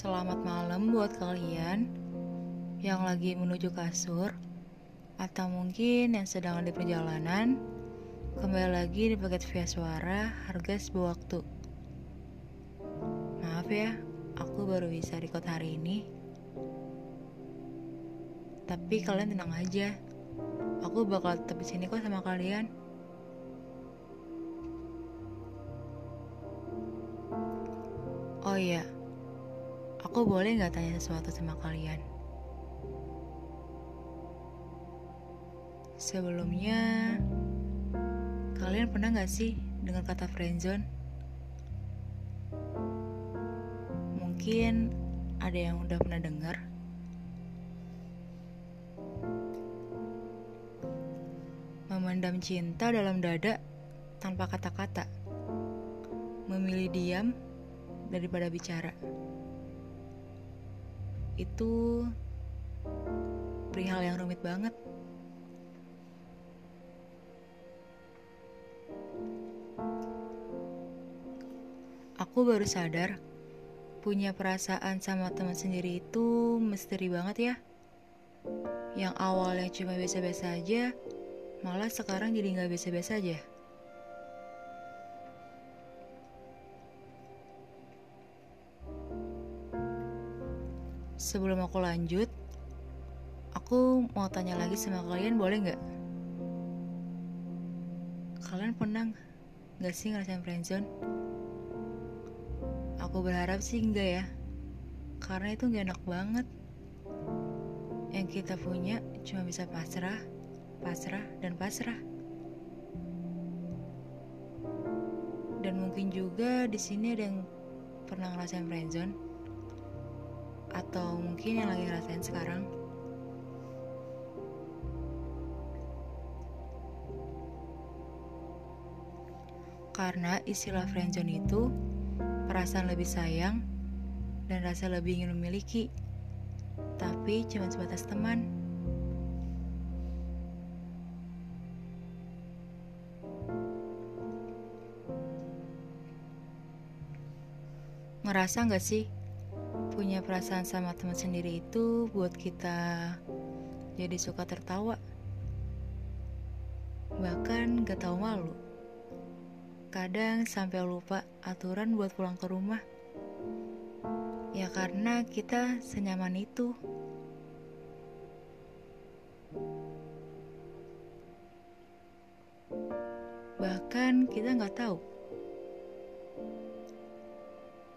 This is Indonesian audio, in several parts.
Selamat malam buat kalian yang lagi menuju kasur atau mungkin yang sedang di perjalanan. Kembali lagi di paket via suara harga sebuah waktu. Maaf ya, aku baru bisa record hari ini. Tapi kalian tenang aja. Aku bakal tetap di sini kok sama kalian. Oh iya, aku boleh nggak tanya sesuatu sama kalian? Sebelumnya, kalian pernah nggak sih dengar kata friendzone? Mungkin ada yang udah pernah dengar. Memendam cinta dalam dada tanpa kata-kata. Memilih diam daripada bicara. Itu perihal yang rumit banget. Aku baru sadar punya perasaan sama teman sendiri itu misteri banget ya. Yang awalnya cuma biasa-biasa aja, malah sekarang jadi nggak biasa-biasa aja. Sebelum aku lanjut, aku mau tanya lagi sama kalian boleh nggak? Kalian pernah nggak sih ngerasain friendzone? Aku berharap sih enggak ya, karena itu nggak enak banget. Yang kita punya cuma bisa pasrah, pasrah, dan pasrah. Dan mungkin juga di sini ada yang pernah ngerasain friendzone atau mungkin yang lagi ngerasain sekarang. Karena istilah friendzone itu perasaan lebih sayang dan rasa lebih ingin memiliki, tapi cuma sebatas teman. Ngerasa gak sih punya perasaan sama teman sendiri itu buat kita jadi suka tertawa. Bahkan gak tahu malu. Kadang sampai lupa aturan buat pulang ke rumah. Ya karena kita senyaman itu. Bahkan kita nggak tahu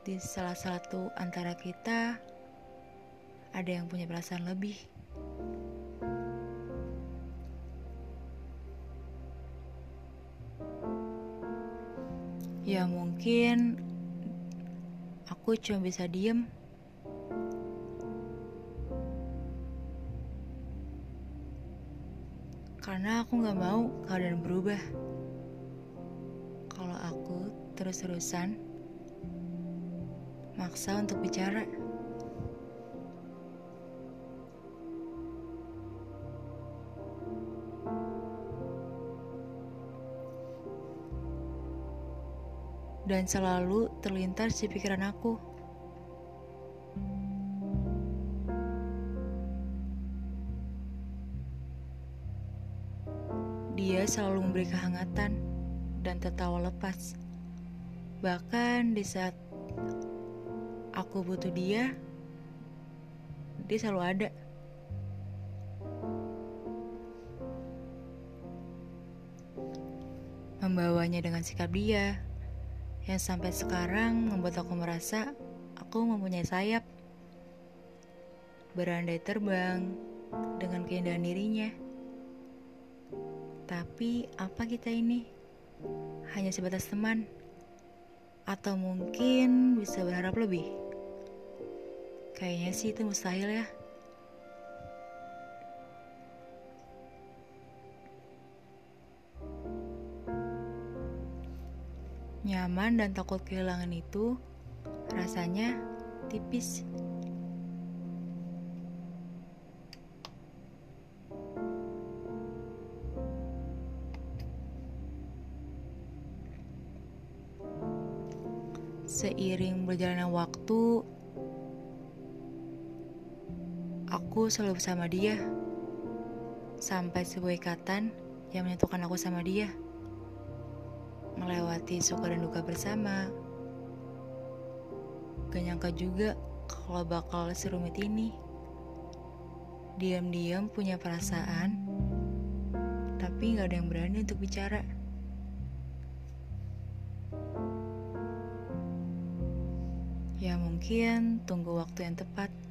di salah satu antara kita ada yang punya perasaan lebih. Ya mungkin aku cuma bisa diem. Karena aku gak mau keadaan berubah. Kalau aku terus-terusan maksa untuk bicara. Dan selalu terlintas di pikiran aku. Dia selalu memberi kehangatan dan tertawa lepas. Bahkan di saat aku butuh dia, dia selalu ada. Membawanya dengan sikap dia, yang sampai sekarang membuat aku merasa aku mempunyai sayap. Berandai terbang dengan keindahan dirinya. Tapi apa kita ini? Hanya sebatas teman. Atau mungkin bisa berharap lebih. Kayaknya sih itu mustahil ya. Nyaman dan takut kehilangan itu rasanya tipis. Seiring berjalannya waktu, aku selalu bersama dia. Sampai sebuah ikatan yang menyatukan aku sama dia. Melewati suka dan duka bersama. Gak nyangka juga kalau bakal serumit ini. Diam-diam punya perasaan, tapi gak ada yang berani untuk bicara. Ya mungkin tunggu waktu yang tepat.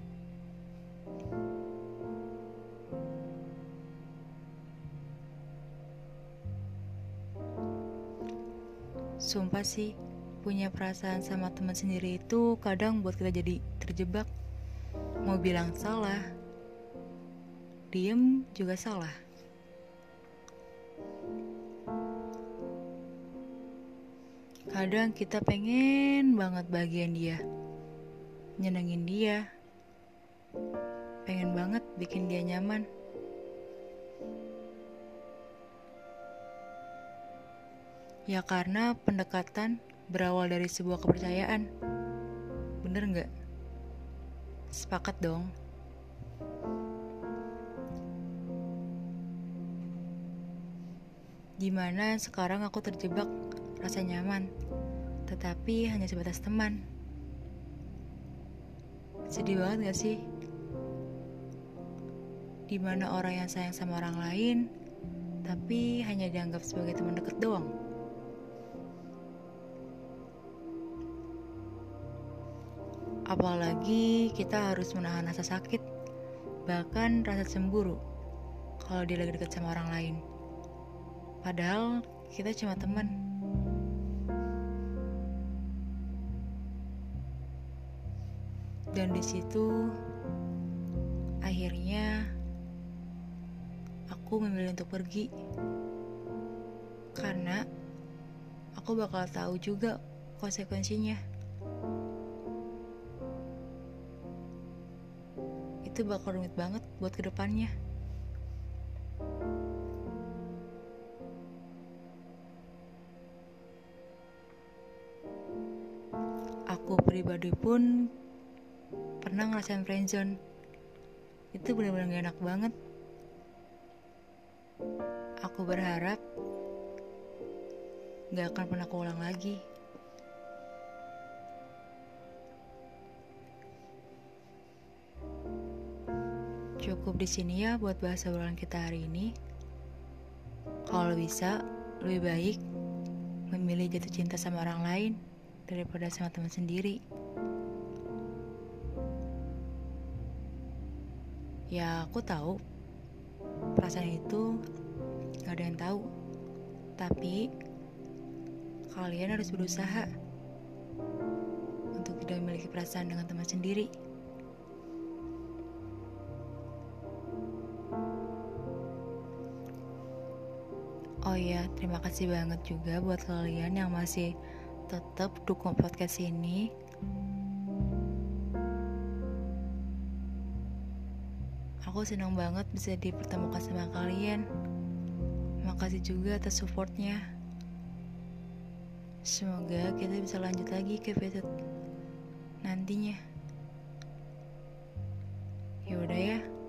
Sumpah sih, punya perasaan sama teman sendiri itu kadang buat kita jadi terjebak. Mau bilang salah, diem juga salah. Kadang kita pengen banget bagian dia, nyenengin dia, pengen banget bikin dia nyaman. Ya karena pendekatan berawal dari sebuah kepercayaan. Bener nggak? Sepakat dong. Gimana sekarang aku terjebak rasa nyaman, tetapi hanya sebatas teman. Sedih banget gak sih? Di mana orang yang sayang sama orang lain, tapi hanya dianggap sebagai teman dekat doang. Apalagi kita harus menahan rasa sakit, bahkan rasa cemburu kalau dia lagi dekat sama orang lain. Padahal kita cuma teman. Dan di situ akhirnya aku memilih untuk pergi. Karena aku bakal tahu juga konsekuensinya. Itu bakal rumit banget buat ke depannya. Aku pribadi pun pernah ngerasain friendzone. Itu benar-benar gak enak banget. Aku berharap gak akan pernah keulang lagi. Cukup di sini ya buat bahasa obrolan kita hari ini. Kalau bisa, lebih baik memilih jatuh cinta sama orang lain daripada sama teman sendiri. Ya, aku tahu perasaan itu gak ada yang tahu. Tapi kalian harus berusaha untuk tidak memiliki perasaan dengan teman sendiri. Terima kasih banget juga buat kalian yang masih tetap dukung podcast ini. Aku senang banget bisa dipertemukan sama kalian. Makasih juga atas supportnya. Semoga kita bisa lanjut lagi ke episode nantinya. Ya udah ya.